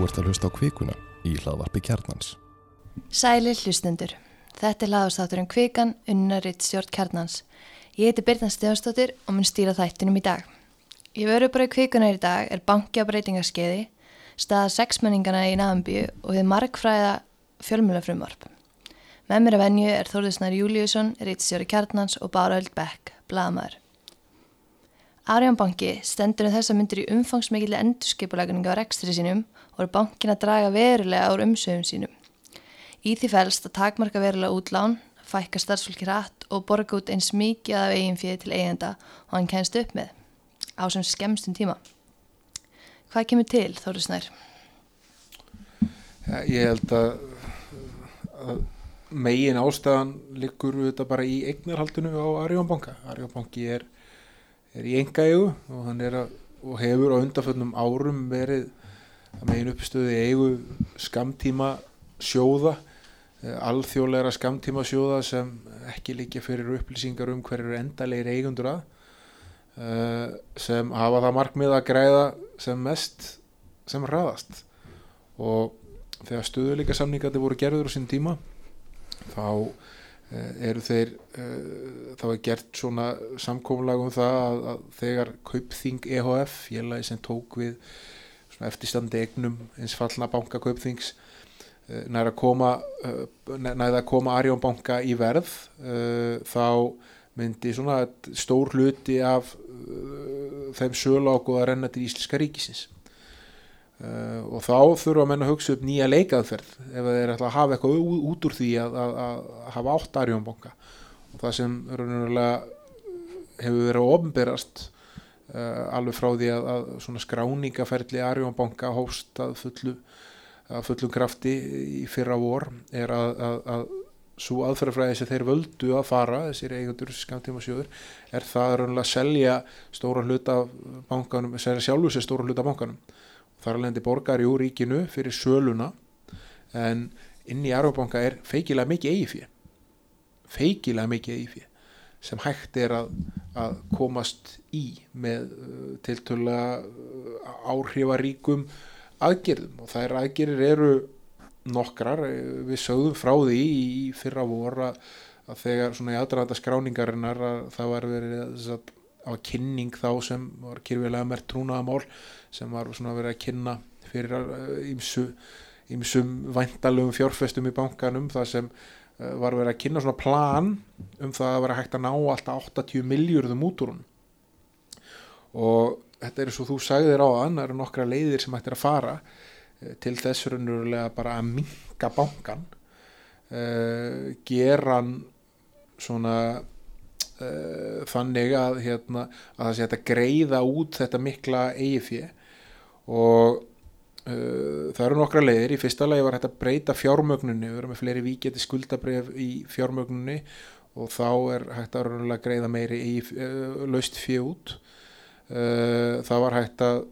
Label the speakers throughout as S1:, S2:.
S1: Þú ert að hlusta á kvikuna í hlaðvarpi kjarnans.
S2: Sæli hlustendur. Þetta er hlaðastátturinn Kvikan, unnaritt stjórn kjarnans. Ég heiti Birna Stefansdóttir og mun stýra þættinum í dag. Ég veru bara í kvikunar í dag er banki á breytingarskeiði, staða sexmenningana í Nafnbíu og þið markfræða fjölmjölafrumvarp. Með mér að venju er Þórðisnar Júliusson, rittstjóri kjarnans og Báröld Beck, blagamæður. Arjón banki stendur um þessa myndir í umfangsmikili endurskipulækuninga á rekstri sínum er bankin að draga verulega ár umsöfum sínum. Í því fælst að takmarka verulega útlán, fækka starfsfólki rætt og borga út eins mikið af eigin fyrir til eigenda og hann kennst upp með á sem skemmstum tíma. Hvað kemur til Þórðisnær?
S3: Ja, ég held að, að megin ástæðan liggur þetta bara í eignarhaldinu á Arjónbanka. Arjónbanki er, er í engaegu og og hefur á undanföllnum árum verið að megin uppstöði eigu skamtíma sjóða, eh, alþjóðleira skamtíma sjóða sem ekki líka fyrir upplýsingar um hverju endalegir eigundur að uh, sem hafa það markmið að græða sem mest sem hraðast. Og þegar stöðuleika samningandi voru gerður á sín tíma þá uh, eru þeir þá er gert svona samkómulag um það að, að þegar Kaupþing EHF, félagi sem tók við eftirstandi egnum eins fallna banka Kaupþings næða að að koma Arjónbanka í verð þá myndi svona stór hluti af þeim sölu ágóða að renna til Ísliska ríkisins. Og þá þurfa að menna að hugsa upp nýja leikaðferð ef þeir ætla að hafa eitthvað út úr því að, að, að hafa átt Arjónbanka og það sem hefur verið að ofnberast alveg frá því að, að svona skráningaferðli Arjónbanka hóst að fullu að fullum krafti í fyrra vor er að svo aðferðafræði sem þeir völdu að fara þessir eigundur skamtíma sjóður er það raunlega að selja stóra hluta bankanum, selja sjálfu sér stóra hluta bankanum. Þar alveg endur borgar í úr ríkinu fyrir söluna en inn í Arvabanka er feikilega mikið eigifið feikilega mikið eigifið sem hægt er að, að komast í með uh, tiltöla uh, áhrifaríkum aðgerðum. Og þær aðgerðir eru nokkrar, við sögðum frá því í fyrra voru að þegar svona í aðdraðanda skráningarinnar að það var verið að, á kynning þá sem var kyrfilega mert trúnaðamál sem var svona verið að kynna fyrir ímsu ímsum væntalögum fjárfestum í bankanum það sem uh, var verið að kynna svona plan um það að vera hægt að ná alltaf 80 miljardum út úr hún og þetta er eins og þú sagðir á þann, það eru nokkra leiðir sem hægt er að fara Eh, til þess raunverulega bara að minka bankan uh, gera hann svona uh, þannig að, hérna, að það sé að greiða út þetta mikla eigifið og það eru nokkra leiðir. Í fyrsta lagi var hægt að breyta fjármögnunni við erum með fleiri víkjandi skuldabref í fjármögnunni og þá er hægt að raunverulega greiða meiri eigif, laust fyrir út. Það var hægt að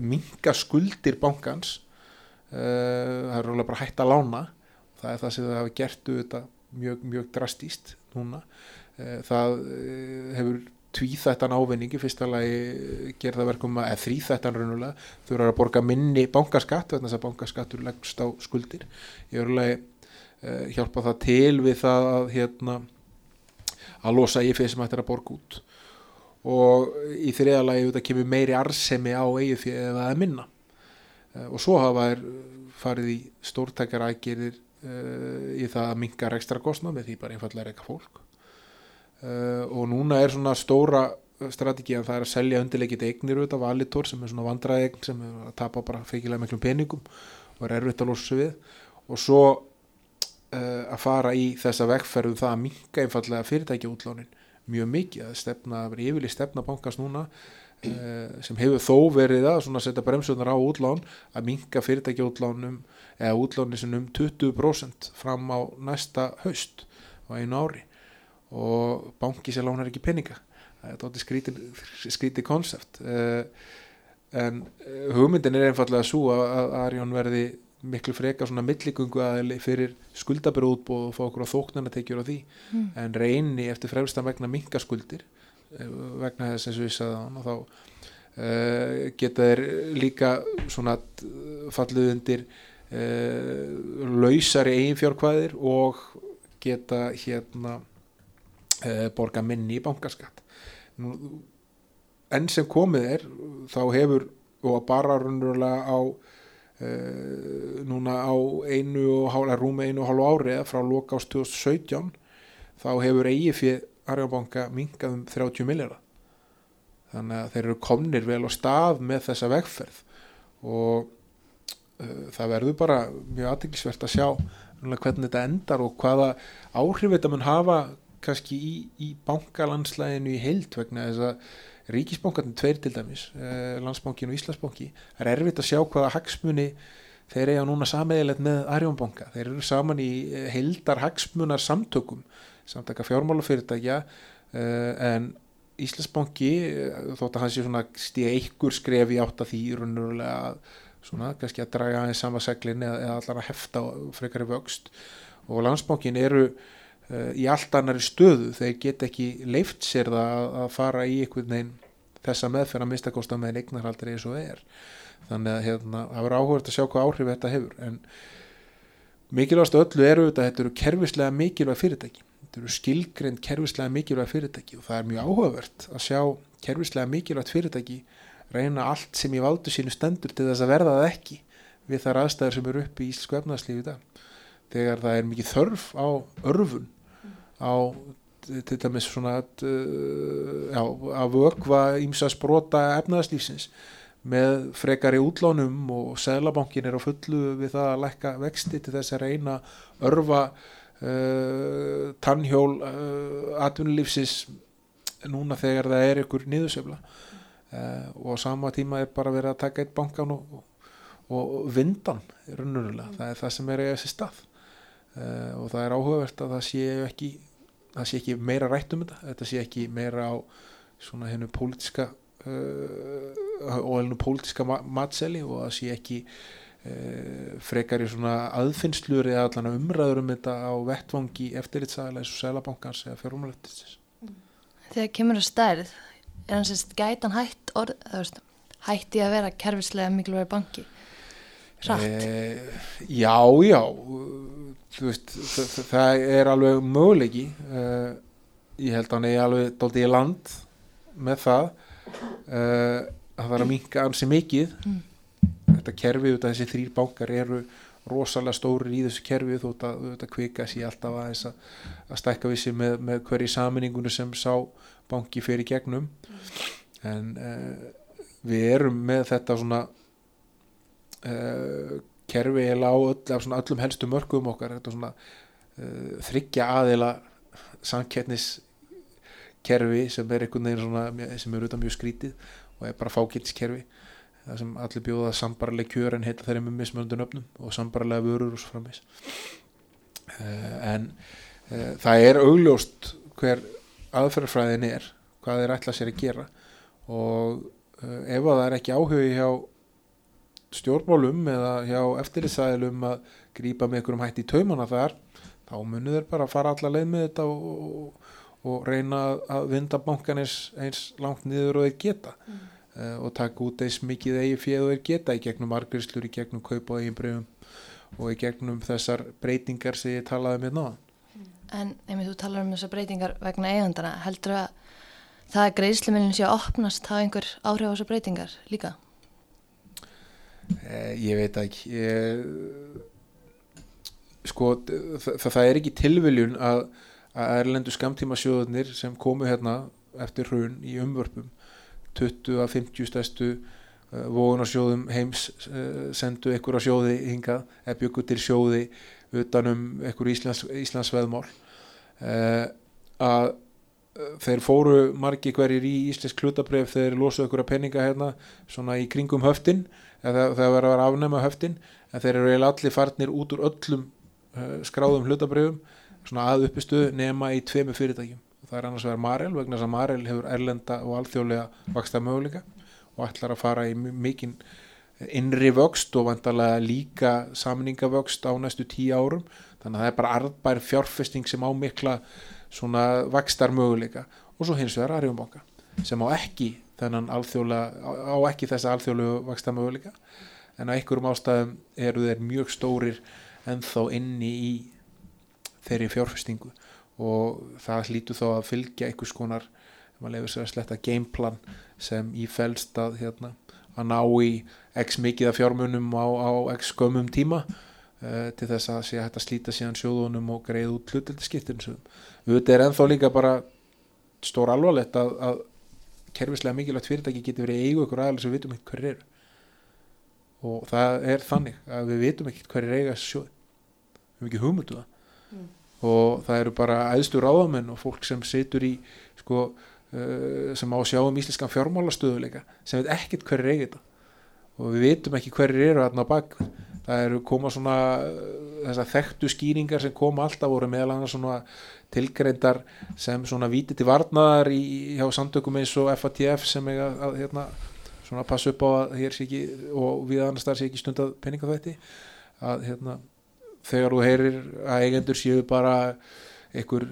S3: minka skuldir bankans. Uh, það er ráðlega bara hægt að lána. Það er það sem það hefur gert mjög, mjög drastíst núna. Uh, það uh, hefur tvíþættan ávinningi fyrst alveg gerða verkum að þrýþættan raunulega þau eru að borga minni bankaskatt þannig að bankaskattur leggst á skuldir. Ég er alveg hjálpa það til við það að hérna að losa í fyrir sem hægt er að borga út. Og í þriðalagi auðvitað kemur meiri arsemi á eigið fyrir að minna. Eh, og svo hafa þær farið í stórtækjar aðgerir uh, eh, í það að minga ekstra kostna með því bara einfallega reyka fólk uh, og núna er svona stóra strategi að það er að selja undirleikit eignir auðvitað valitor sem er svona vandraðegn sem er að tapa bara feikilega miklum peningum og er erfitt að losa við. Og svo uh, að fara í þessa vegferðu það að minga einfallega fyrirtækja útlánin mjög mikið. Að stefna, að vera yfirlega stefna bankast núna Eh, sem hefur þó verið að setja bremsunar á útlán að minka fyrirtæki útlánum eða útláni sem um 20% fram á næsta haust á einu ári og banki sem lánar ekki peninga. Það er skrítið konsept. Eh, en eh, hugmyndin er einfallega svo að Arjón verði miklu freka svona milligungu aðeili fyrir skuldabrúðbóð og fá okkur á þóknarnatekjur á því. Mm. en reyni eftir fremstan vegna mingaskuldir vegna þess eins og ég sagði hann og þá uh, geta þeir líka svona fallið undir uh, lausari eiginfjárkvæðir og geta hérna borga minni í bankaskatt. Enn sem komið er þá hefur og bara raunverulega á uh, núna á einu og hálfa rúmi einu og hálfu ári eða frá loka ást 2017 þá hefur eigi fyrir Arjónbanka minkað um 30 miljardar þannig að þeir eru komnir vel á stað með þessa vegferð. Og uh, það verður bara mjög aðdeglisvert að sjá hvernig þetta endar og hvaða áhrif þetta mun hafa kannski í, í bankalandslæðinu í heild vegna þess að ríkisbankarnir tveir til dæmis, eh, landsbankin og Íslandsbanki það er erfitt að sjá hvaða hagsmuni þeir eiga núna sameigilegt með Arjónbanka, þeir eru saman í heildar hagsmunar samtökum samtaka fjármálafyrirtækja eh, en Íslandsbanki þótt að hans sé svona stíða einhver skref í átt að því raunverulega að svona kannski að draga aðeins sama seglin eða, eða allar að hefta frekari vöxt. Og landsbankin eru í allt annari stöðu. Þeir get ekki leift sér það að, fara í einhvern veginn þessa meðferð að mistakosta með einn eignarhaldur eins og er. Þannig að hérna, það verður áhugast að sjá hvað áhrif þetta hefur. En mikilvægast öllu eru þetta, þetta eru kerfislega mikilvæg fyrirtæki. Þetta eru skilgrend kerfislega mikilvæg fyrirtæki og það er mjög áhugavert að sjá kerfislega mikilvægt fyrirtæki reyna allt sem í valdu sínu stendur til þess að verða það ekki við þar aðstæður sem eru upp í Íslandsku efnarslífi þegar það er mikið þörf á örfun á til dæmis svona uh, já, að vökva ímsa sprota efnaðarslífsins með frekari útlánum og Sælabankin er á fullu við það að lækka vexti til þess að reyna örfa uh, tannhjól uh, atvinnulífsins núna þegar það er ykkur niðursefla uh, og á sama tíma er bara verið að taka eitt bankan og, og, vindan runnurulega, það er það sem er í þessi stað. Og það er áhugavert að það sé ekki það sé ekki meira rætt um þetta þetta sé ekki meira á svona hennu pólitiska uh, og hennu pólitiska matseli og það sé ekki uh, frekar í svona aðfinnslur eða allan umræður um þetta á vettvangi eftirlitsaðilega eins og selabankans eða fjármálættisins
S2: Þegar kemur að stærð er hans að gætan hætt orð, veist, hætti að vera kerfislega mikilvægur banki rætt
S3: Eh, já, já. Veist, það, það er alveg möguleiki. Uh, ég held að hann er alveg dálítið í land með það. Að það er að minka ansi mikið. Þetta kerfi, þetta, þessi þrýr bánkar eru rosalega stórir í þessu kerfi. Þótt að þetta kvika sér alltaf að, að stækka við sér með, með hverju saminningunum sem sá banki fyrir gegnum. En uh, við erum með þetta svona uh, kerfi á öll, öllum helstu mörgum okkar. Svona uh, þryggja aðila samkettnis kerfi sem er einhvern veginn svona sem er auðvitað mjög skrítið og er bara fákittskerfi það sem allir bjóða sambarlega kjör en heita þeirri með mismöndun öfnum og sambarlega vörur og svo framins uh, en uh, það er augljóst hver aðferðarfræðin er hvað þeir ætla sér að gera. Og ef að það er ekki áhugi hjá stjórnmálum eða hjá eftirlitsæðilum að grípa með einhverjum hætti í taumana þar þá munu þeir bara fara alla leið með þetta og, og, reyna að vinda bankan eins, eins langt niður og þeir geta mm. uh, og taka út eins mikið eigi fjöð og þeir geta í gegnum margriðslur, í gegnum kaup og eigin breyfum og í gegnum þessar breytingar sem ég talaði með náðan
S2: En ef þú talar um þessar breytingar vegna eigandana, heldur að það að greiðslumilin sé að opnast hafa einhver áhrif á þessar breytingar líka?
S3: Eh, ég veit ekki. Ég, sko það, það er ekki tilviljun að, að erlendu skamtíma sjóðunir sem komu hérna eftir hrun í umvörpum 20 að 50 stærstu uh, vogunarsjóðum heims uh, sendu einhverja sjóði hingað eða byggu til sjóði utanum einhver Íslands, Íslands veðmál. Uh, að þeir fóru margi hverjir í Íslensk klutabref þeir losuðu einhverja penninga hérna svona í kringum höftin það verður að afnema höftin en þeir eru allir farnir út úr öllum uh, skráðum hlutabrjöfum svona að uppistuðu nema í tveimu fyrirtækjum. Það er annars vegar Marel vegna þess að Marel hefur erlenda og alþjóðlega vaksta möguleika og ætlar að fara í mikinn innri vöxt og vantarlega líka samningavöxt á næstu tíu árum. Þannig að það er bara arðbær fjárfesting sem á mikla svona vakstar möguleika og svo hins vegar Arjónbanka sem á ekki þennan alþjóðlega, á, ekki þessa alþjóðlegu vaksta möguleika en á einhverjum ástæðum eru þeir mjög stórir ennþá inni í þeirri fjárfestingu. Og það hlýtu þá að fylgja einhvers konar, maður lefur sér að sletta gameplan sem í felst að, hérna, að ná í x mikið af fjármunum á, á x skömmum tíma uh, til þess að sé hægt að slíta síðan sjóðunum og greið út hlutildaskiptin þetta er ennþá líka bara stór alvarlegt að, að kerfislega mikilvægt fyrirtæki getur verið eigu ykkur aðeins sem við vitum ekki hverju eru. Og það er þannig að við vitum ekki hverju eiga sjóð við hefum ekki hugmyndu um mm. og það eru bara æðstu ráðamenn og fólk sem situr í sko, uh, sem á að sjá um íslenskan fjármálastöðuleika sem veit ekkert hverju eiga þetta og við vitum ekki hverju eru aðna á bak. Það eru koma svona þessar þekktu skýringar sem koma alltaf voru meðal annars svona tilgreindar sem svona víti til varnaðar í, hjá samtökum eins og FATF sem er að, að hérna, svona passa upp á að hér sé ekki og við annars þar sé ekki stundað peningafætti að hérna þegar þú heyrir að eigendur séu bara einhver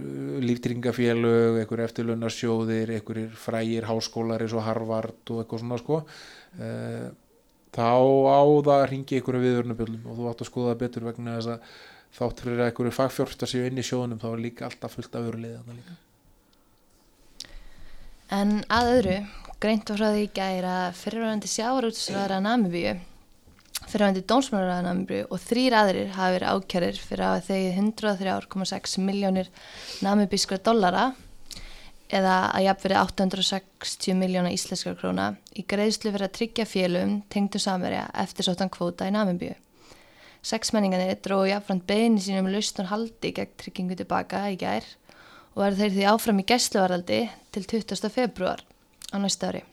S3: líftringafélög, einhver eftirlunnarsjóðir einhver frægir háskólar eins og Harvard og eitthvað svona sko eða þá á það að ringi ykkur viðurnabjöldum og þú átt að skoða það betur vegna þess að þátt fyrir að ykkur fagfjórsta séu inn í sjónum þá er líka alltaf fullt af öru liðan
S2: En að öðru greint var frá því gæri að fyrirvægandi sjáarútsræðara Namibíu fyrirvægandi dónsmálaræðara Namibíu og þrýr aðrir hafi verið ákjærir fyrir að þegið 103,6 miljónir namibískra dollara eða að jafnverði 860 miljóna íslenskar króna í greiðslu fyrir að tryggja félum tengdu samverja eftir sóttan kvóta í Namibíu. Seksmenningarnir dróðu jafnframt beðinni sínum lausnum haldi gegn tryggingu tilbaka í gær og verður þeir því áfram í gæsluvaraldi til 20. februar á næsta ári.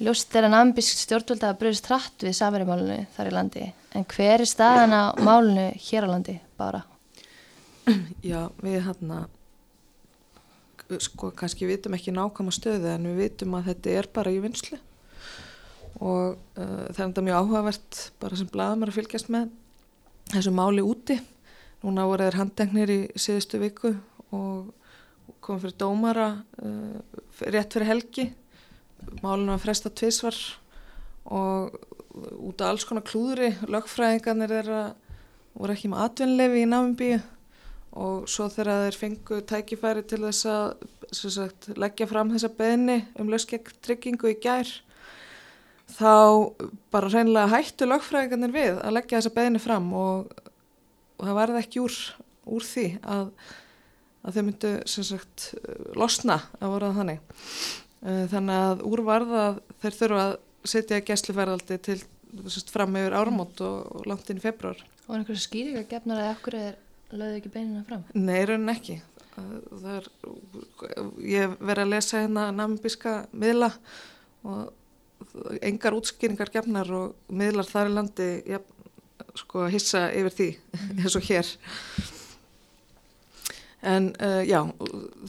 S2: Ljóst er að nambísk stjórnvölda bröðist hratt við samverjumálunu þar í landi en hver er staðan á málunu hér á landi bara?
S4: Já, við hérna sko kannski vitum ekki nákvæma stöðu en við vitum að þetta er bara í vinslu og uh, það er enda mjög áhugavert bara sem blaðmar að fylgjast með þessu máli úti. Núna voru þeir handengnir í síðustu viku og komið fyrir dómara uh, rétt fyrir helgi. Málinu að fresta tvísvar og út af alls konar klúðri lögfræðingarnir að voru ekki með atvinnlefi í námiðbíu og svo þegar þeir fengu tækifæri til þess að sagt, leggja fram þessa beðni um löskjegtryggingu í gær þá bara reynilega hættu lögfræðingarnir við að leggja þessa beðni fram og, og það varði ekki úr, úr því að, að þeir myndu sagt, losna að voruða þannig. Eh, þannig að úr varða þeir þurfa að setja gæsluferðaldi til sagt, fram yfir áramót og, og langt inn í februar
S2: Og einhversu skýringa gefnar að okkur er lögðu ekki beinina fram?
S4: Nei, raunin ekki. Er, ég verði að lesa hérna namibíska miðla og engar útskýringar gefnar og miðlar þar í landi ja, sko að hissa yfir því eins og hér. En uh, já,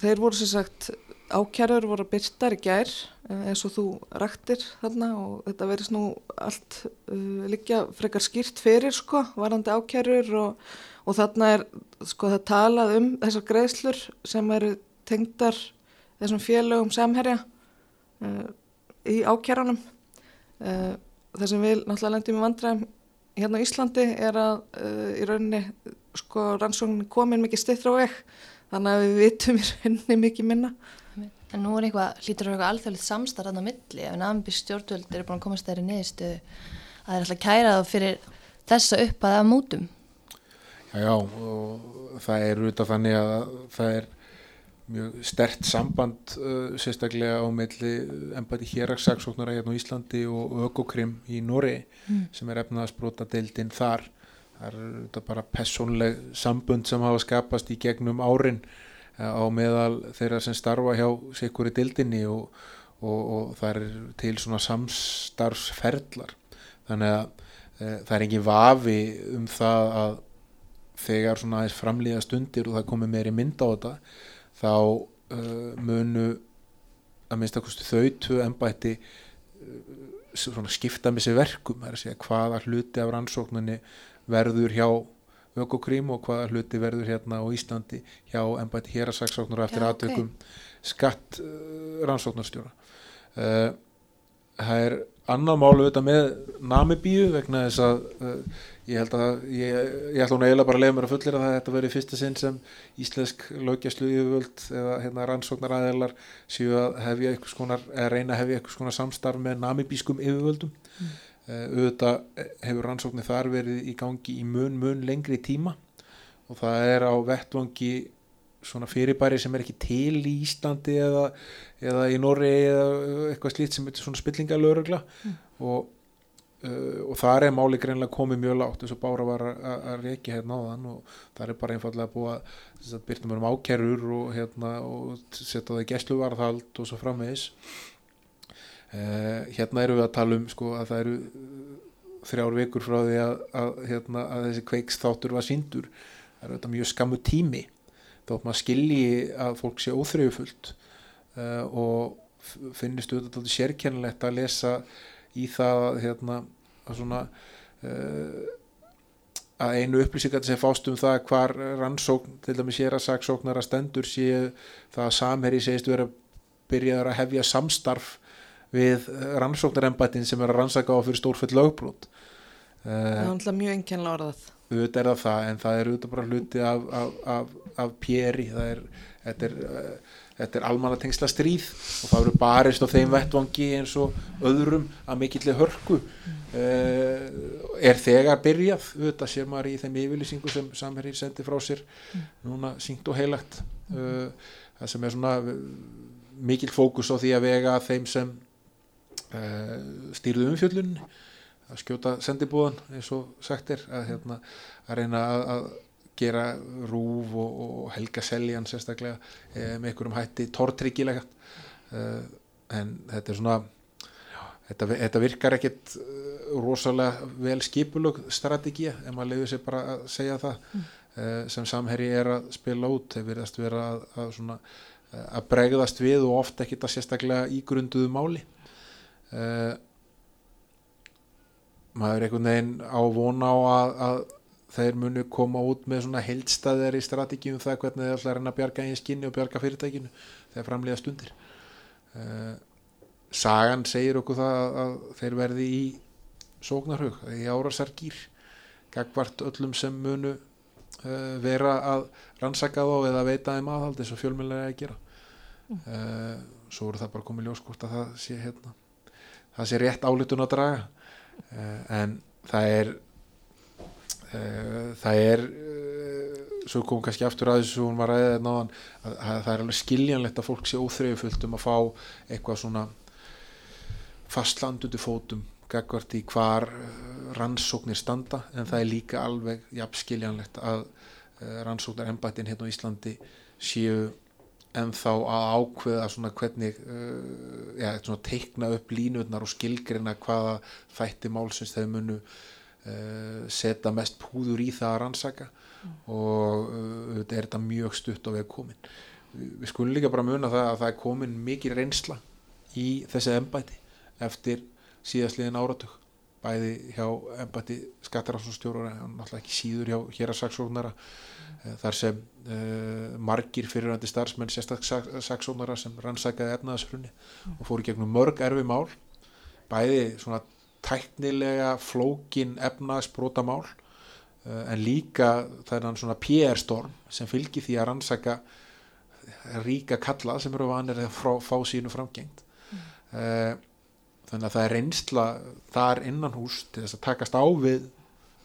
S4: þeir voru sem sagt ákjærður voru byrtar í gær uh, eins og þú raktir þarna og þetta verðist nú allt uh, líka frekar skýrt fyrir sko, varandi ákjærður og og þarna er sko það talað um þessar greiðslur sem eru tengdar þessum félögum samherja uh, í ákjæranum uh, það sem við náttúrulega lendum í vandræðum hérna á Íslandi er að uh, í rauninni sko rannsóknin komin mikið styrra á vekk þannig að við vitum í rauninni mikið minna.
S2: En nú er eitthvað, hlýtur eitthvað alþjóðilegt samstarðan á milli ef náttúrulega stjórnvöld eru búin að komast þeirri niðurstu að það er alltaf kærað fyrir þessa upp að það mútum
S3: Já, og það er auðvitað þannig að það er mjög stert samband uh, sérstaklega á melli ennbæti héragssaksóknara hérna á Íslandi og Ökokrim í Nóri mm. sem er efnaðarsbrota deildinn þar. Það er bara personleg sambund sem hafa skapast í gegnum árin uh, á meðal þeirra sem starfa hjá sikuri deildinni og, og, og það er til svona samstarfsferðlar. Þannig að uh, það er engin vafi um það að þegar svona aðeins framlýða stundir og það komið meiri mynd á þetta þá uh, munu að minnst að þau tvö ennbætti uh, skipta með sér verkum segja, hvaða hluti af rannsóknunni verður hjá Ökokrím og hvaða hluti verður hérna á Íslandi hjá ennbætti hérasaksóknur eftir aðtökum okay. skatt uh, rannsóknarstjóra uh, það er annað málu þetta með Namibíu vegna þess að uh, ég held að ég, ég ætla hún eiginlega bara að leiða mér að fullir að það þetta verið fyrsta sinn sem íslensk lögjastlu yfirvöld eða hérna, rannsóknar aðeinar séu að hefja eitthvað skonar, eða reyna að hefja eitthvað skonar samstarf með namibískum yfirvöldum mm. uh, auðvitað hefur rannsóknir þar verið í gangi í mun mun lengri tíma og það er á vettvangi svona fyrirbæri sem er ekki til í Íslandi eða, eða í Norri eða eitthvað slíkt sem er svona spillingalörugla mm. og, uh, og þar er máli greinlega komið mjög lágt þess að Bára var að reykja hérna á þann og það er bara einfallega búið að, að byrja mjög um ákerur og, hérna, og setja það í gæsluvarðhald og svo framvegis. Uh, hérna eru við að tala um sko að það eru þrjár vikur frá því að, að, hérna, að þessi kveiksþáttur var síndur það eru þetta mjög skamu tími þótt maður skilji að fólk sé óþreyfullt uh, og finnist auðvitað sérkennilegt að lesa í það hérna, að svona uh, að einu upplýsingar sem fást um það hvar rannsókn til dæmis ég er að saksóknara stendur sé það að samherri segist vera byrjaður að hefja samstarf við rannsóknarembætin sem er að rannsaka á fyrir stórfell lögbrot.
S4: Það er alltaf mjög enginlega orðað
S3: auðvitað er það það en það er auðvitað bara hluti af, af, af, af péri það er þetta er, uh, er almannatengsla stríð og það eru barist á þeim vettvangi eins og öðrum að mikillir hörku. Uh, er þegar byrjað auðvitað sér maður í þeim yfirlýsingu sem samherri sendi frá sér núna syngt og heilagt. Uh, það sem er svona mikil fókus á því að vega þeim sem stýrðu umfjöllunni að skjóta sendibúðan eins og sagt er að, hérna, að reyna að, að gera rúf og, og helga seljan sérstaklega e, með einhverjum hætti tortryggilega e, en þetta er svona þetta, þetta virkar ekkit eh, rosalega vel skipulög strategið ef maður leiður sér bara að segja það. Mm. e, sem samherri er að spila út þeir verðast vera að, að, svona, að bregðast við og ofta ekkit að sérstaklega ígrunduðu máli. Og maður er einhvern veginn á vona á að, að þeir munu koma út með svona heldstæðar í strategíum það hvernig þeir ætla að reyna að bjarga einn skinni og bjarga fyrirtækinu þegar framlega stundir. Uh, Sagan segir okkur það að, þeir verði í sóknarhug, í árasargýr gagvart öllum sem munu uh, vera að rannsaka þá eða veita þeim aðhald eins og fjölmjölega að gera. Uh, svo voru það bara komið ljóskort að það sé hérna, það sé rétt álitun að draga en það er uh, það er uh, svo kom kannski aftur að þessu hún var ræðið náðan að, að það er alveg skiljanlegt að fólk sé óþreyfullt um að fá eitthvað svona fastlandundi fótum gagvart í hvar rannsóknir standa en það er líka alveg jafn skiljanlegt að rannsóknar ennbættin hérna á Íslandi séu en þá að ákveða svona hvernig uh, ja, svona teikna upp línutnar og skilgrina hvaða þætti málsins þeir munu uh, setja mest púður í það að rannsaka. Mm. og uh, þetta er þetta mjög stutt á veg komin. Við, skulum líka bara muna það að það er komin mikið reynsla í þessi ennbæti eftir síðastliðin áratug. Bæði hjá ennbæti skattarásunstjóru og náttúrulega ekki síður hjá hér að saksóknara Eh, þar sem uh, margir fyrirhandi starfsmenn sérstaksaksónara sem rannsakaði efnaðashrunni mm. og fóru gegnum mörg erfi mál bæði svona tæknilega flókin efnaðsbróta mál uh, en líka þennan svona PR-storm sem fylgir því að rannsaka ríka kalla sem eru vanir að frá, fá sínu framgengt mm. þannig að það er reynsla þar innan hús til þess að takast á við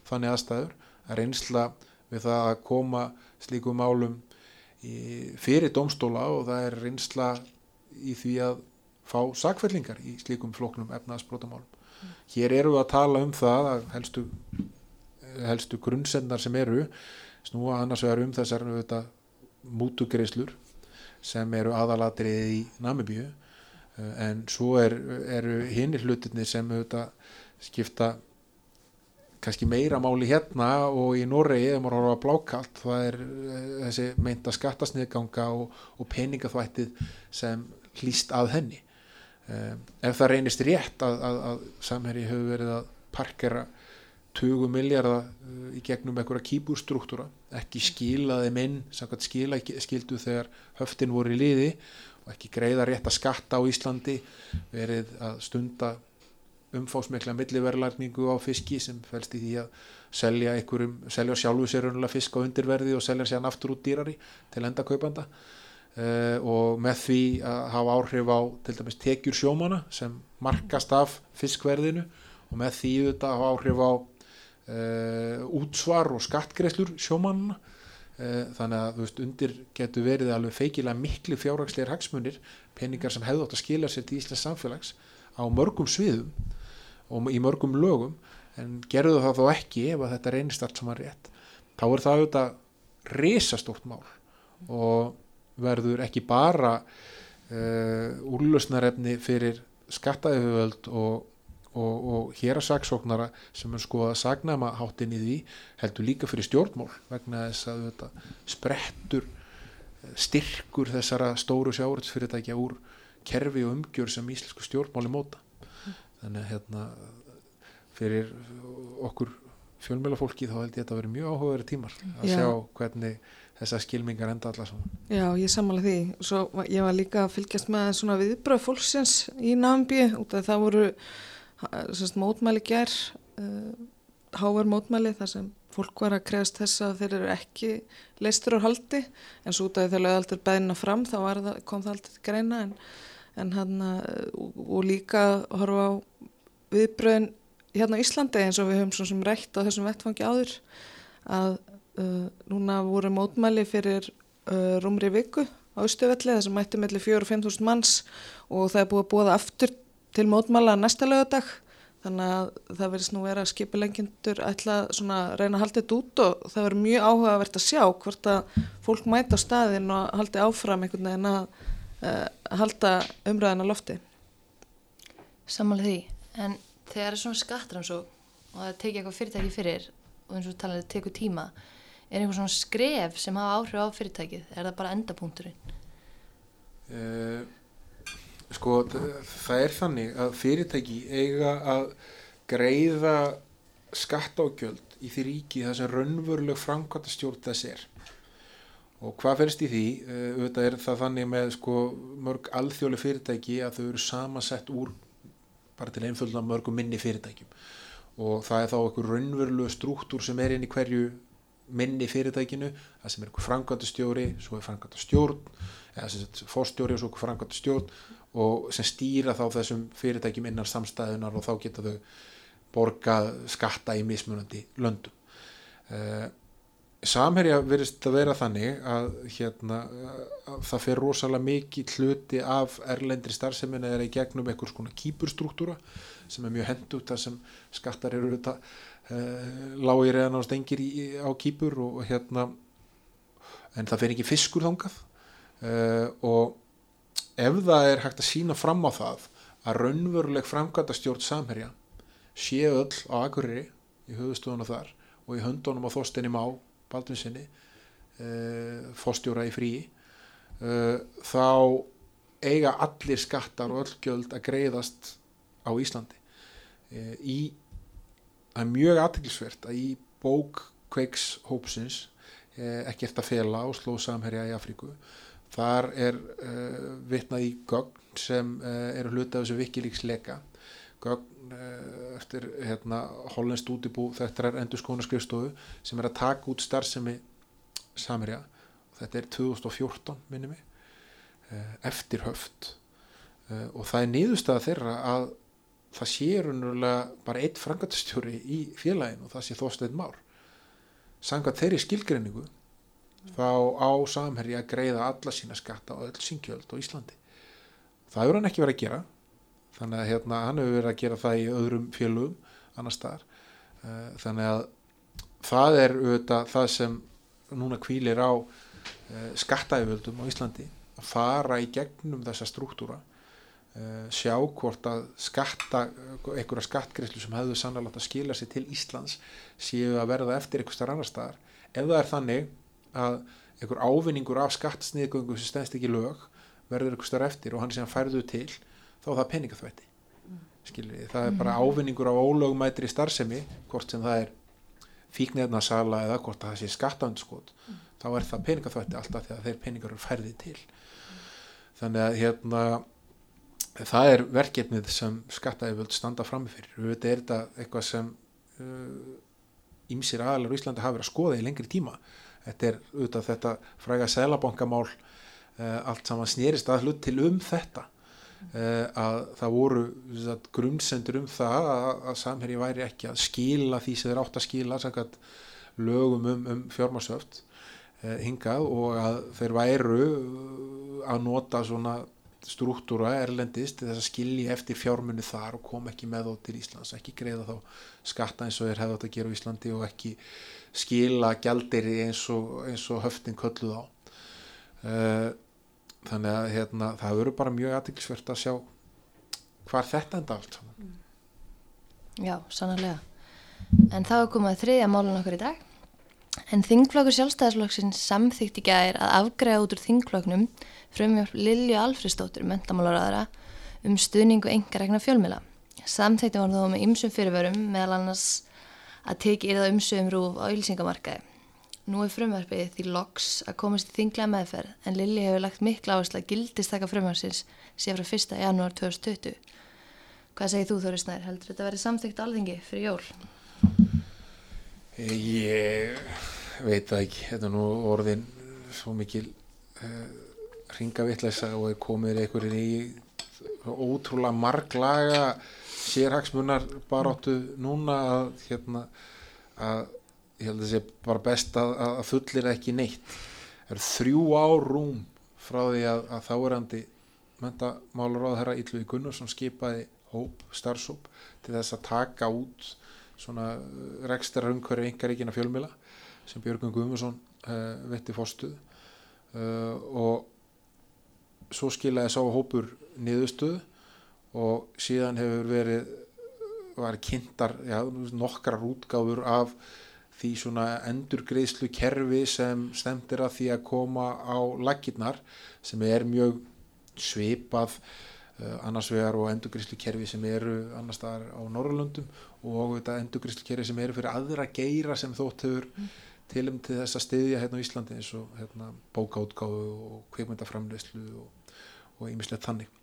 S3: þannig aðstæður að reynsla við það að koma slíkum málum fyrir domstóla og það er reynsla í því að fá sakfellingar í slíkum floknum efnaðsbrótamálum. Mm. Hér eru við að tala um það að helstu, helstu grunnsendar sem eru snúa annars vegar um þessar mútugreislur sem eru aðalatrið í Namibíu en svo er, eru hinnir hlutinni sem skipta kannski meira máli hérna og í Noregi eða maður horfa blákalt það er eh, þessi meinta skattasniðganga og, og peningaþvættið sem hlýst að henni. Um, ef það reynist rétt að, að, að samhæri hefur verið að parkera 20 miljardar uh, í gegnum einhverja kýbúrstruktúra ekki skilaði minn samkvæmt skila skildu þegar höftin voru í liði og ekki greiða rétt að skatta á Íslandi verið að stunda umfásmikla milliverðlarningu á fiski sem fælst í því að selja, selja sjálfu sér fisk á undirverði og selja sér aftur út dýrari til enda kaupanda uh, og með því að hafa áhrif á til dæmis tekjur sjómana sem markast af fiskverðinu og með því þetta hafa áhrif á uh, útsvar og skattgreslur sjómanna uh, þannig að veist undir getur verið alveg feikilega miklu fjárhagsleir hagsmunir peningar sem hefðu átt að skila sér til Íslands samfélags á mörgum sviðum og í mörgum lögum en gerðu það þó ekki ef þetta reynist allt saman rétt þá er það auðvitað risastórt mál og verður ekki bara uh, úrlösnarefni fyrir skattaðiföld og, og, og hér að saksóknara sem er sko að sagnama hátinn í því heldur líka fyrir stjórnmál vegna þess að þetta sprettur styrkur þessara stóru sjáurðsfyrirtækja úr kerfi og umgjör sem íslensku stjórnmáli móta þannig að hérna fyrir okkur fjölmjölafólki þá held ég að þetta verið mjög áhugaverið tímar að
S4: Já.
S3: sjá hvernig þessar skilmingar enda alla saman
S4: Já, ég sammála því. Svo ég var líka að fylgjast með svona viðbröð fólksins í Nambi út af það voru ha- sem sagt, mótmæli gær, uh, háver mótmæli þar sem fólk var að krefast þess að þeir eru ekki leistur á haldi en svo út af því þegar lögaldar beðina fram þá það, kom það aldrei greina en, en hann og, líka horfa á viðbröðin hérna á Íslandi eins og við höfum svona sem rætt á þessum vettfangi áður að uh, núna voru mótmæli fyrir uh, rúmri viku á Östuvelli þar sem mætti melli 4 og 5 þúsund manns og það er búið að búa það aftur til mótmæla næsta lögadag þannig að það verðist nú vera að skipulengjundur ætla svona reyna að halda þetta út og það verður mjög áhugavert að sjá hvort að fólk mæta á staðin og haldi áfram einhvern veginn að uh, halda umræðin á lofti.
S2: Sammála því, en þegar er svona skattrannsók og það tekið eitthvað fyrirtæki fyrir og eins og talaði tekur tíma er einhver svona skref sem hafa áhrif á fyrirtækið? Er það bara endapunkturinn?
S3: Uh, sko það er þannig að fyrirtæki eiga að greiða skattágjöld í því ríki það sem raunveruleg framkvæmta stjórn þess er og hvað ferst í því? Uh, auðvitað er það þannig með sko mörg alþjóli fyrirtæki að þau eru samansett úr bara til einfölda mörgum minni fyrirtækjum. Og það er þá einhver raunverulegu struktúr sem er inn í hverju minni fyrirtækinu, það sem er einhver framkvæmtastjóri, svo er framkvæmtastjórn eða sem sagt fórstjóri og svo einhver framkvæmtastjórn og sem stýra þá þessum fyrirtækjum innan samstæðunar og þá geta þau borgað skatta í mismunandi löndum. Samherja verðist að vera þannig að, hérna, að það fer rosalega mikið hluti af erlendri starfseminni er í gegnum einhvers konar kýpurstruktúra sem er mjög hendugt þar sem skattar eru uh, lágir eða náðast engir í, á kýpur og, og hérna en það fer ekki fiskur þangað. Uh, og ef það er hægt að sína fram á það að raunveruleg framkvæmda stjórn samherja sé öll á Akureyri í höfustofuna þar og í höndunum á þóstinni má Baldvinsinni uh, fórstjóra í fríi uh, þá eiga allir skattar og öll gjöld að greiðast á Íslandi. Uh, í það er mjög aðteklisvert að í bók hópsins uh, ekkert að fela á slóð samherja í Afríku þar er vitnað í gögn sem eru hluti af þessu vikilíksleika gögn uh, eftir hérna, hollenskt útibú þetta er endur skrifstofu sem er að taka út starfsemi Samherja. Og þetta er 2014 minni mig uh, eftir höft. Uh, og það er niðurstaða þeirra að það sé raunverulega bara eitt frangatastjóri í félaginu og það sé þósteinn már. Samkvæmt þeirri skilgreiningu þá á Samherja greiða alla sína skatta og öll síngjöld á Íslandi. Það hefur hann ekki verið að gera þannig að hérna, hann hefur verið að gera það í öðrum félugum annar staðar. Eh, þannig að það er auðvitað það sem núna kvílir á uh, skattaæföldum á Íslandi að fara í gegnum þessa struktúra uh, sjá hvort að skatta einhverja skattgreyslu sem hefðu sannlega að skila sér til Íslands séu að verða eftir einhver starf annar staðar. Ef það er þannig að einhver ávinningur af skattsniðgöngu sem stendst ekki lög verður einhver starf eftir og hann sem færðu til þá er það peningaþvætti. Skilur það er bara ávinningur á ólögumætri starfsemi hvort sem það er fíknefnasala eða hvort það sé skattandskot þá er það peningaþvætti alltaf þegar þeir peningar eru færði til. Þannig að hérna það er verkefnið sem skattaðið standa framifyrir, við veitum er þetta eitthvað sem ímsir uh, aðalar í Íslandi hafa verið að skoða í lengri tíma. Þetta er auðvitað þetta fræga selabankamál uh, allt saman snýrist að hlut til um þetta að það voru grunnsendur um það að, samherji væri ekki að skila því sem þeir átt að skila sagt, lögum um, um fjármasöft uh, hingað og að þeir væru að nota svona struktúra erlendist þess að skilji eftir fjármunni þar og kom ekki með þá til Íslands ekki greiða þá skatta eins og þeir hefði átt að gera á Íslandi og ekki skila gældiri eins og, og höftin kölluð á þannig að hérna, það verður bara mjög aðtiklisvert að sjá hvað þetta enda allt
S2: Já, sannarlega en þá er komað þriðja málun okkur í dag en þingflokkur sjálfstæðisflokksins samþykti gæðir að afgræða út úr þingflokknum frumjöf Lilju Alfriðsdóttur mentamálaráðara um stuðningu engaregna fjölmila. Samþykti var þó með ymsum fyrirvörum meðal annars að teki yfir það umsögum rúf á ylsingamarkaði. Nú er frumvarpið því loks að komast í þinglega meðferð en Lilji hefur lagt mikla áherslu að gildist taka frumvarsins síðan frá 1. janúar 2020. Hvað segir þú Þóri Snær? Heldur þetta að verði samþykt alþingi fyrir jól?
S3: Ég veit það ekki, þetta er nú orðin svo mikil uh, ringavitleisa og er komið einhverjir í ótrúlega marglaga sérhagsmunar baráttu núna að hérna að ég held að það sé bara best að, að fullir ekki neitt. Það eru þrjú ár rúm frá því að, að þáerandi mentamálar á þeirra Ylvi Gunnarsson skipaði hóp, starfsóp til þess að taka út svona rekstra umhverju yngaríkina fjölmila sem Björgun Guðmusson uh, vetti fórstuð uh, og svo skilaði sá hópur niðurstuð og síðan hefur verið var kynntar já, nokkrar útgáfur af því svona endurgreðslu kerfi sem stemtir að því að koma á laginnar sem er mjög svipað uh, annars vegar og endurgreðslu kerfi sem eru annars staðar á Norrlundum og þetta endurgreðslu kerfi sem eru fyrir aðra geira sem þótt hefur mm. tilum til þess að stiðja hérna á Íslandi eins og hérna, bókáttgáðu og kveikmyndaframleyslu og ímislegt þannig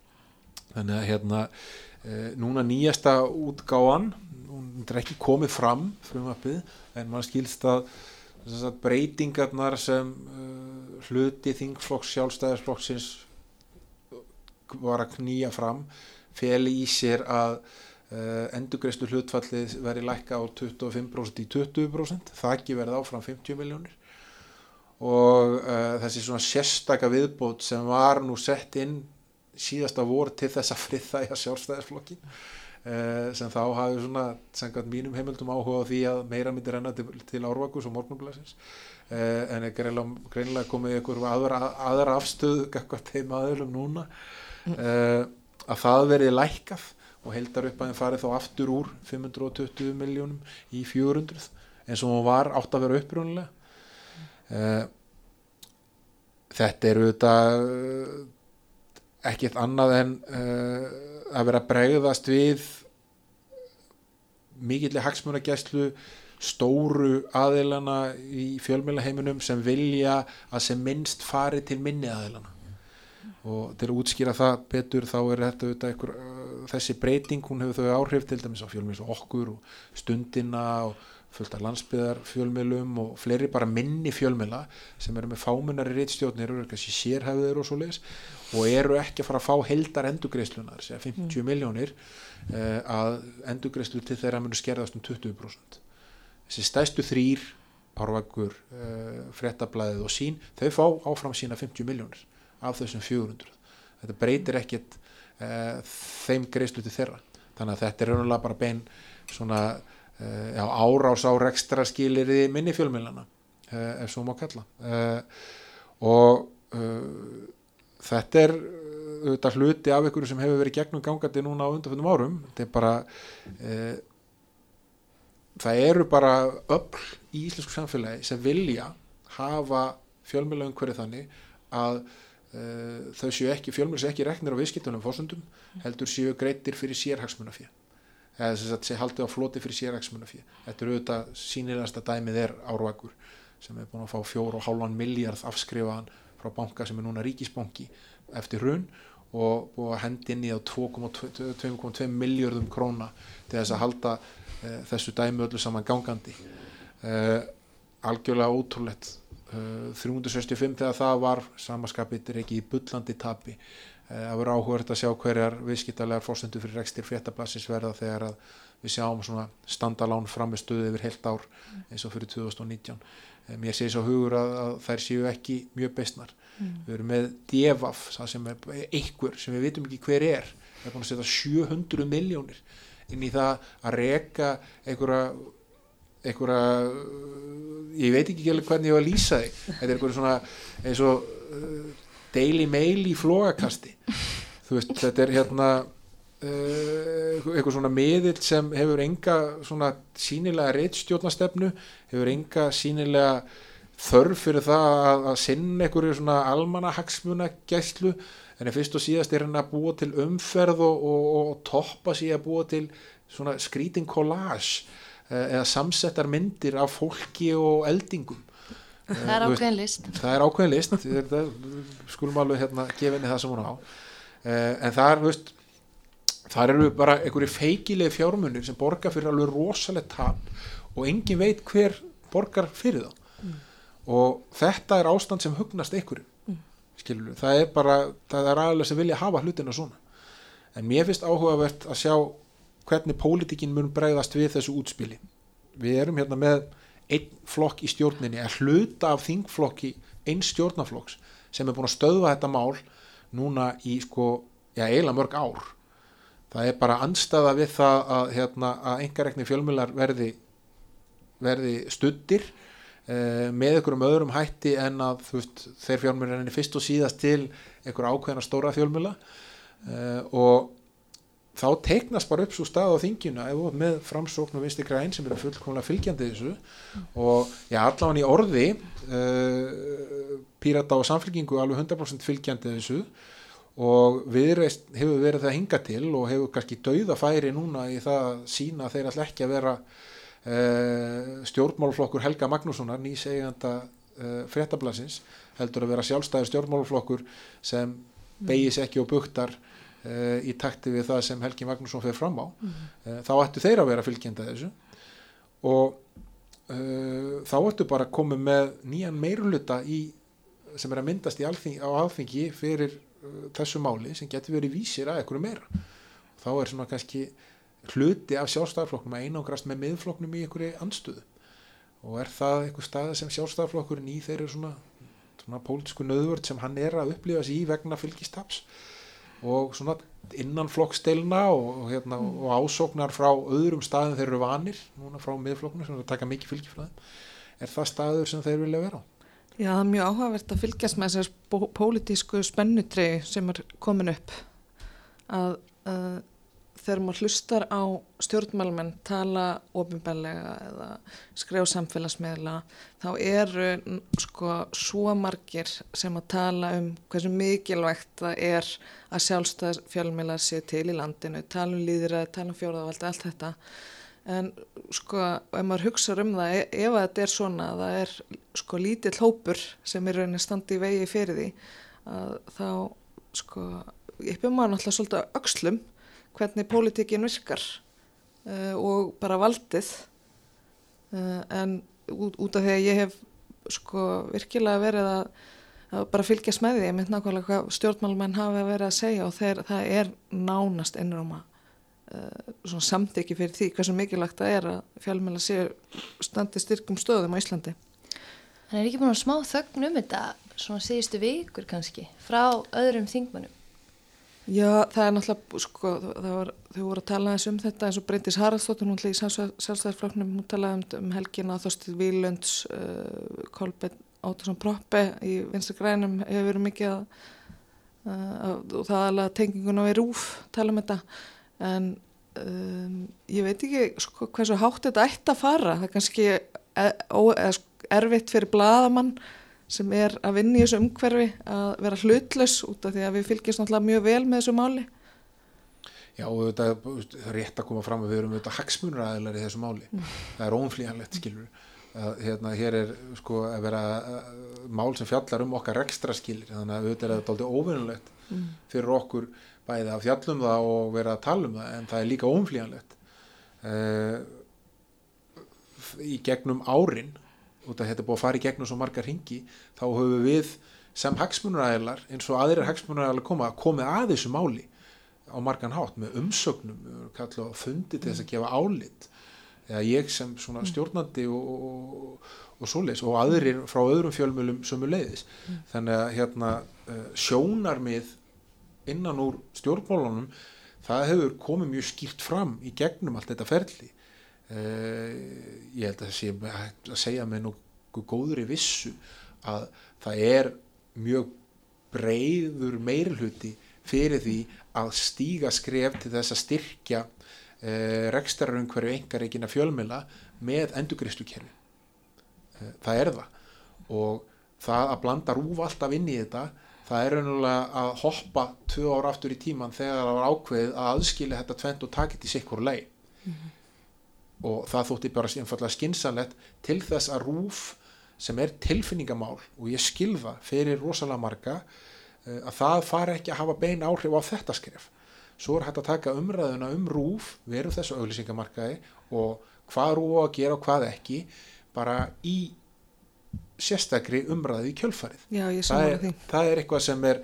S3: þannig að hérna e, núna nýjasta útgáan hún er ekki komið fram frumapið en maður skilst að, að breytingarnar sem uh, hluti þingflokks sjálfstæðisflokksins var að knýja fram feli í sér að uh, endugreistu hlutfallið veri lækka á 25% í 20% það ekki verið áfram 50 miljónir og uh, þessi svona sérstaka viðbót sem var nú sett inn síðasta vor til þess að friðþægja sjálfstæðisflokkin uh, sem þá hafi svona sangat mínum heimildum áhuga á því að meira myndir renna til, til árvakus og morgunblæsins uh, en er greinilega komið ykkur aðra, aðra afstöðu eitthvað þeim aðeilum núna. Uh, að það verið lækkað og heldar upp að það farið þá aftur úr 520 miljónum í 400 eins og hún var átt að vera upprjónulega þetta eru þetta ekkert annað en uh, að vera bregðast við mikillir hagsmunagæslu stóru aðeilana í fjölmjölaheiminum sem vilja að sem minnst fari til minni aðeilana og til að útskýra það betur þá er þetta einhver, uh, þessi breyting, hún hefur þau áhrif til dæmis á fjölmjöls og okkur og stundina og fullt af landsbyðar fjölmjölum og fleiri bara minni fjölmjöla sem eru með fámunari reittstjóðnir og eru kannski sérhæfður og svo leiðis og eru ekki að fara að fá heldar endugreislunar, 50 mm. miljónir uh, að endugreislu til þeirra munu skerðast um 20% þessi stæstu þrýr Árvakur, uh, Frettablaðið og Sín þau fá áfram sína 50 miljónir af þessum 400 þetta breytir ekkit uh, þeim greislu til þeirra. Þannig að þetta er raunulega bara bein svona já, árás á rekstra skilir í minni fjölmilana ef svo má kalla. Og þetta er auðvitað hluti af ykkur sem hefur verið gegnum gangandi núna á undanfjöndum árum. Þetta er bara e, það eru bara öll í íslensku samfélagi sem vilja hafa fjölmjöla umhverju þannig að uh, þau séu ekki, fjölmjörn séu ekki reknir á viðskiptunum fórsöndum, heldur séu greittir fyrir sérhagsmunafjö eða þess að sé haldið á floti fyrir sérhagsmunafjö þetta eru auðvitað sínilegasta dæmið er árvakur sem er búin að fá fjór og hálfan miljard afskrifaðan frá banka sem er núna ríkisbanki eftir hrun og búið að hendi inn í á 2,2 miljardum króna til þess að halda uh, þessu dæmi öllu saman gangandi. Uh, algjörlega ótrúlegt. Uh, 365 þegar það var samaskapit er ekki í bullandi tapi að vera áhugverð að sjá hverjar viðskiptarlegar fórstendur fyrir rekstir fréttablassis verða þegar að við sjáum svona standalán framistuði yfir heilt ár eins og fyrir 2019 mér sé svo hugur að, að þær séu ekki mjög bestnar. Mm. við erum með devaf það sem er einhver sem við vitum ekki hver er. Við erum búin að setja 700 miljónir inn í það að reka einhverja einhverja ég veit ekki hvernig ég var að lýsa þig þetta er einhverja svona eins og uh, Daily Mail í flóakasti þú veist, þetta er hérna uh, eitthvað svona miðill sem hefur enga svona sínilega reittstjórnastefnu hefur enga sínilega þörf fyrir það að, að sinna einhverju svona almanahagsmuna gæslu en fyrst og síðast er hann að búa til umferð og, og, og toppa sig að búa til svona skrítin collage uh, eða samsettar myndir af fólki og eldingum
S2: Það er ákveðin list.
S3: Það er ákveðin list, þetta, skulum alveg hérna gefa henni það sem hún á. Uh, en það er, veist, það eru bara einhverju feikilegi fjármunir sem borgar fyrir alveg rosalega tap og engin veit hver borgar fyrir þá. Mm. Og þetta er ástand sem hugnast einhverju, mm. skilur. Það er bara, það er aðalega sem vilja hafa hlutina svona. En mér finnst áhugavert að sjá hvernig pólitikinn mun bregðast við þessu útspili. Við erum hérna með einn flokk í stjórninni að hluta af þingflokki einn stjórnaflokks sem er búin að stöðva þetta mál núna í sko, já eiginlega mörg ár. Það er bara anstaða við það að, hérna, að engarekni fjölmjölar verði, verði stuttir eh, með einhverjum öðrum hætti en að veist, þeir fjölmjölar er fyrst og síðast til einhver ákveðna stóra fjölmjöla eh, og þá teiknast bara upp svo stað á þingina með framsókn og vinsti græn sem eru fullkomlega fylgjandi þessu mm. og já, allavega í orði uh, Pírata og samfélkingu alveg 100% fylgjandi þessu og viðreist hefur verið það hinga til og hefur kannski dauða færi núna í það að sína þeir alltaf ekki að vera uh, stjórnmálflokkur Helga Magnússonar nýsegjanda uh, fréttablasins heldur að vera sjálfstæður stjórnmálflokkur sem beigis ekki og buktar í takti við það sem Helgi Magnússon fyrir fram á. Mm. uh, þá ættu þeir að vera fylgjenda þessu. Og uh, þá ættu bara að koma með nýjan meiruluta í, sem er að myndast alþing, á alþingi fyrir þessu máli sem getur verið vísir að einhverju meira. Þá er svona kannski hluti af sjálfstæðarflokknum að einangrast með miðflokknum í einhverju andstöðu. Og er það einhver stað sem sjálfstæðarflokkurinn í þeirri svona, svona pólitísku nöðvörd sem hann er að upplifa sér í vegna fylgistaps og svona innan flokkstelna og, hérna, mm. og ásóknar frá öðrum staðum þeir eru vanir núna frá miðflokknu sem taka mikið fylgifræðum er það staður sem þeir vilja vera á?
S4: Já, það er mjög áhugavert að fylgjast með þessar pólitísku spennutri sem er komin upp að uh, þegar maður hlustar á stjórnmálmenn tala ofinbellega eða skrifa samfélagsmiðla þá eru sko svo margir sem að tala um hversu mikilvægt það er að sjálfstæðar fjölmiðlar sé til í landinu, tala um líðræði, tala um fjóðavaldi, allt þetta. En sko ef maður hugsa um það e, ef þetta er svona það er sko lítill hópur sem er rauninni standi í vegi fyrir því að þá sko ég byrjum maður náttúrulega svolítið aukslum hvernig pólitíkin virkar uh, og bara valdið. Uh, en út, út af því að ég hef sko virkilega verið að, að bara fylgjast með því, ég mynd nákvæmlega hvað stjórnmálmenn hafa verið að segja og þeir, það er nánast að uh, samtiki fyrir því hversu mikilvægt það er að fjálmjöla séu standi styrkum stöðum á Íslandi.
S2: Það er ekki búin að smá þögn um þetta svona síðustu vikur kannski frá öðrum þingmannum
S4: Já, það er náttúrulega, sko, var, þau voru að tala eins um þetta eins og Bryndis Haraldsdóttir, hún hlýði sjálfstæðarfloknum, hún talaði um, um helgina Þorstíð Vílunds, uh, Kolbjörn Óttarsson Proppe í vinstri grænum hefur verið mikið að, uh, og það alveg tengingun á í rúf tala um þetta, en um, ég veit ekki sko, hversu hátt þetta ætti að fara, það er kannski er, er, erfitt fyrir bladamann sem er að vinna í þessu umhverfi að vera hlutlaus út af því að við fylgjast náttúrulega mjög vel með þessu máli
S3: Já, þetta er rétt að koma fram að við erum auðvitað hagsmunuraðilar í þessu máli. Það er óumflýjanlegt, skilur. Að, hérna, hér er sko að vera mál sem fjallar um okkar ekstra skilir, þannig að auðvitað er þetta aldrei óvinnulegt
S4: Mm.
S3: fyrir okkur bæði að fjallum það og vera að tala um það, en það er líka óumflýjanlegt. Uh, í gegnum árin, út af þetta er búið að fara í gegnum svo margar ringi, þá höfum við sem hagsmunuraðilar, eins og aðrir hagsmunuraðilar koma, komið að þessu máli á margan hátt með umsögnum kallað á fundi til þess að gefa álit. Eða ég sem svona stjórnandi og, og, og svoleiðis og aðrir frá öðrum fjölmjölum sömu leiðis þannig að hérna uh, sjónarmið innan úr stjórnmálunum það hefur komið mjög skýrt fram í gegnum allt þetta ferli uh, ég held að sé að segja með nokkuð góðri vissu að það er mjög breiður meirhluti fyrir því að stíga skref til þess að styrkja uh, rekstararumhverju engareikina fjölmila með endurgristukerfi. Uh, það er það. Og það að blanda rúf alltaf inn í þetta það er raunulega að hoppa tvö ára aftur í tíman þegar það var ákveðið að aðskilja þetta tvent og takit í sikkur leið og það þótti bara einfallega skinsanlegt til þess að rúf sem er tilfinningamál og ég skilfa fyrir rosalega marga eh, að það fari ekki að hafa bein áhrif á þetta skref svo er hægt að taka umræðuna um rúf veru þessu auglýsingamarkaði og hvað rúf að gera og hvað ekki bara í sérstakri umræði í kjölfarið
S4: Já, ég
S3: er,
S4: því.
S3: það er eitthvað sem er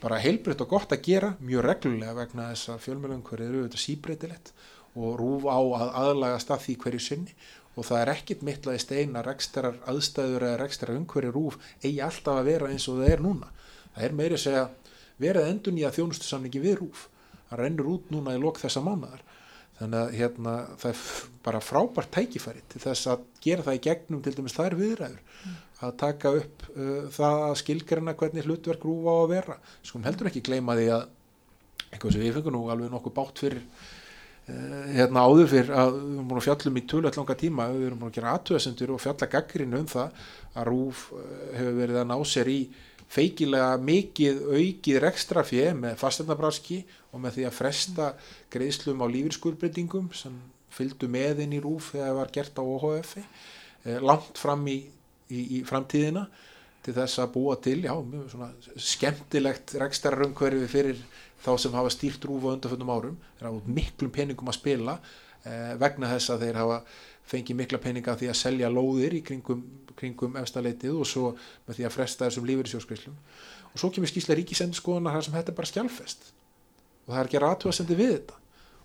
S3: bara heilbritt og gott að gera mjög reglulega vegna þess að fjölmjölum hverju eru auðvitað síbreytilegt og rúf á að aðlagast að því hverju sinni. Og það er ekkit mittlaði steina rekstarar aðstæður eða rekstarar umhverju rúf eigi alltaf að vera eins og það er núna. Það er meiri að segja verið endur nýja þjónustusamningi við rúf. Það rennur út núna í lok þessa mánuðar þannig að hérna, það er bara frábært tækifæri til þess að gera það í gegnum til dæmis þær viðræður. Að taka upp uh, það að skilgreina hvernig hlutverk rúfa á að vera. Skulum heldur ekki gleyma því að eitthvað sem við fengum nú alveg nokkuð bátt fyrir hérna áður fyrir að við erum búin að fjallum í tölvöld langa tíma við erum búin að gera aðtöðasendur og fjalla gaggrinu um það að rúf uh, hefur verið að ná sér í feikilega mikið aukið rekstrafjö með fasteignabraski og með því að fresta greiðslum á lífyrskuldbreytingum sem fylgdu með inn í rúf þegar það var gert á OHF eh, langt fram í, í, í framtíðina til þess að búa til já, skemmtilegt rekstararumhverfi fyrir þá sem hafa stýrt rúf á undanföndum árum. Þeir hafa miklum peningum að spila eh, vegna þess að þeir hafa fengið mikla peninga því að selja lóðir í kringum, kringum efstaleitið og svo með því að fresta þessum lífyrirsjóskreislum og svo kemur skýsla ríkisendurskoðunar þar sem þetta er bara skjálfest og það er ekki aðtúasendi við þetta.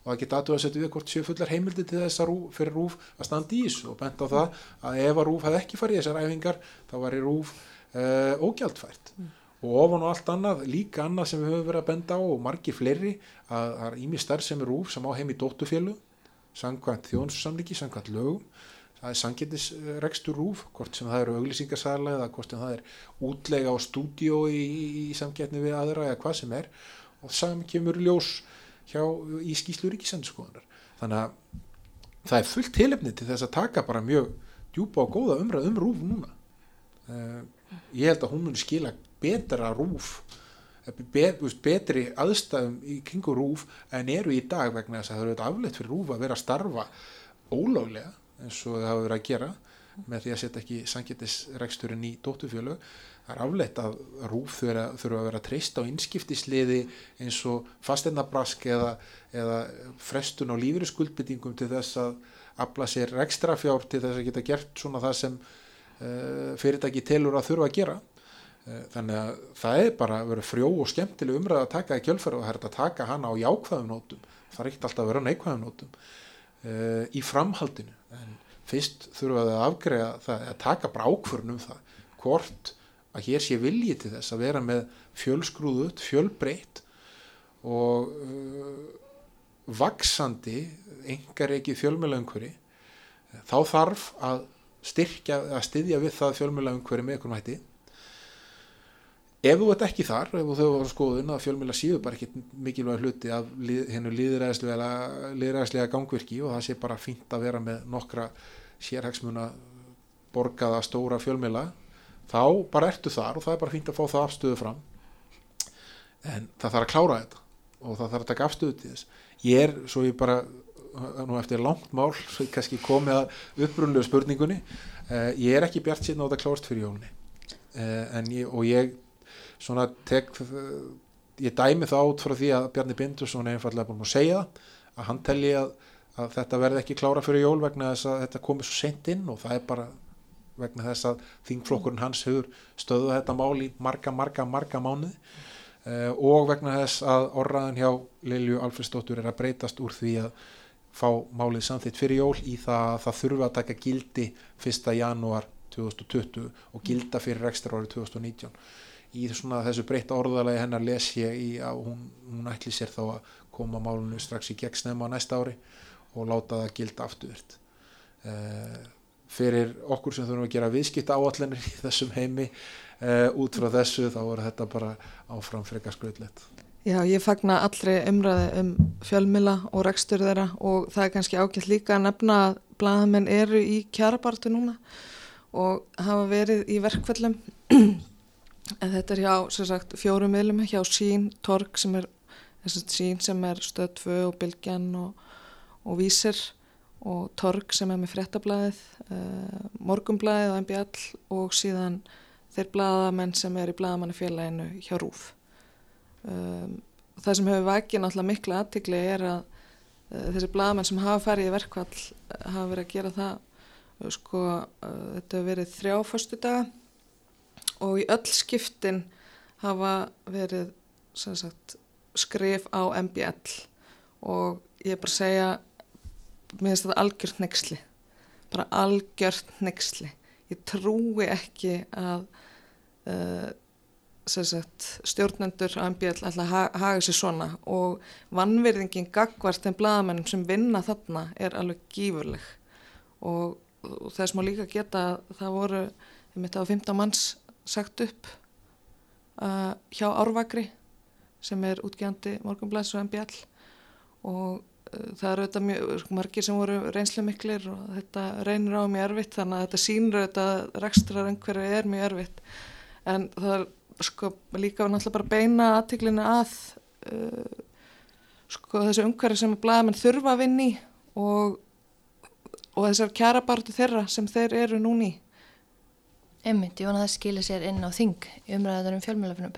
S3: Og það geta aðtúasendi við hvort séu fullar heimildi til þess að rúf, fyrir rúf að standa í þessu. Og bent á það að ef að rúf hefði ekki farið í þessar æfingar þá var í rúf uh, ógjaldfært. Og ofan og allt annað, líka annað sem við höfum verið að benda á og margir fleiri að það er ími starf sem er rúf sem á heim í dóttufélu samkvæmt þjónussamliki, samkvæmt lögum. Það er sangetisrekstur rúf hvort sem það eru auglýsingasæla eða hvort sem það er útlega á stúdíó í, í, í samkettni við aðra eða hvað sem er. Og saman kemur ljós hjá, í skýslu ríkisendurskoðunar. Þannig að það er fullt tilefni til þess að taka bara mjög djúpa og góða umræð um rúf núna. Uh, ég held að hún muni skila betra rúf betri aðstæðum í kringu rúf en eru í dag vegna þess að það eru afleitt fyrir rúf að vera að starfa ólöglega eins og það hafa verið að gera með því að setja ekki sangetisreksturinn í dóttufjölu það er afleitt að rúf þurfa, að vera treyst á innskiptisliði eins og fasteinabrask eða, eða frestun á lífyrirskuldbyttingum til þess að afla sér rekstrafjár til þess að geta gert svona það sem fyrirtæki telur að þurfa að gera. Uh, þannig að það er bara að vera frjó og skemmtileg umræð að taka í kjölfæru og það er að taka hana á jákvæðum nótum. Það er ekkert alltaf að vera á neikvæðum nótum uh, í framhaldinu. En fyrst þurfa það að afgreða það að taka bara ákvörn um það hvort að hér sé vilji til þess að vera með fjölskrúðut, fjölbreytt og uh, vaksandi engar ekki fjölmjölaumhverfi þá þarf að styrkja, að styðja við það fjölmjölaumhverfi með einhvern hætti. Ef þú ert ekki þar, ef þú var skoðun að fjölmjöla síðu bara ekki mikilvæg hluti af hennu líðræðislega, líðræðislega gangvirki og það sé bara fínt að vera með nokkra sérhagsmuna borgaða stóra fjölmjöla þá bara ertu þar og það er bara fínt að fá það afstöðu fram. En það þarf að klára þetta og það þarf að taka afstöðu til þess. Ég er, svo ég bara nú eftir langt mál, kannski komið að upprunlegu spurningunni. Uh, ég er ekki bjart síðan á þetta klárast fyrir jólunni uh, en ég, og ég svona tek ég dæmi það át frá því að Bjarni Bindursson er einfallega búin að segja að hann telli að, að þetta verði ekki klára fyrir jól vegna þess að þetta komið svo sent inn og það er bara vegna þess að þingflokkurinn hans hefur stöðuð þetta mál í marga, marga, marga mánuði. Uh, og vegna þess að orraðan hjá Lilju Alfredsdóttur er að breytast úr því að fá málið samþitt fyrir jól í það að það þurfa að taka gildi 1. janúar 2020 og gilda fyrir ekstra árið 2019 í þessu breytta orðalagi hennar les ég í að hún, hún ætli sér þá að koma málunum strax í gegn snemma næsta ári og láta það gilda afturvirt uh, fyrir okkur sem þurfum að gera viðskipta áallanir í þessum heimi uh, út frá þessu þá er þetta bara áfram frekar skröðlegt
S4: Já, ég fagna allri umræði um fjölmila og rekstur þeirra og það er kannski ágætt líka að nefna að bladamenn eru í kjarabartu núna og hafa verið í verkvöldum en þetta er hjá sagt, fjórum miðlum hjá sín, torg sem er sín sem er stöð 2 og bylgjan og, og vísir og torg sem er með frettablaðið uh, morgumblaðið og MBL og síðan þeir blaðamenn sem er í blaðamannafélaginu hjá Rúf um, það sem hefur vakið náttúrulega miklu aðtikli er að uh, þessi blaðamenn sem hafa farið í verkvall uh, hafa verið að gera það uh, sko, uh, þetta hefur verið þrjá förstu daga og í öll skiptin hafa verið sagt, skrif á MBL og ég er bara að segja mér finnst þetta algjört nexli bara algjört nexli ég trúi ekki að uh, sagt, stjórnendur á MBL ætla að ha haga sér svona og vannverðingin gagvart en bladamennum sem vinna þarna er alveg gífurleg. Og, og þess má líka geta að það voru ég mitt á 15 manns sagt upp uh, hjá Árvakri sem er útgjandi morgunblæs og MBL og uh, það eru þetta mjög sko, margir sem voru reynslega miklir og þetta reynir á mjög erfitt þannig að þetta sínur þetta rekstrar einhverju er mjög erfitt. En það sko líka náttúrulega bara beina aðtiklinu að uh, sko þessu umhverju sem blæðamenn þurfa að vinni og, og þessar kjarabartu þeirra sem þeir eru núni
S2: Einmitt, ég vona að það skilir sér inn á þing í umræðaður um fjölmjölafunum.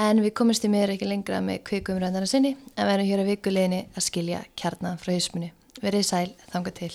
S2: En við komumst í miður ekki lengra með kviku umræðaðarna sinni en verðum hér að vikuleginni að skilja kjarnan frá hausmunni. Verðið sæl, þanga til.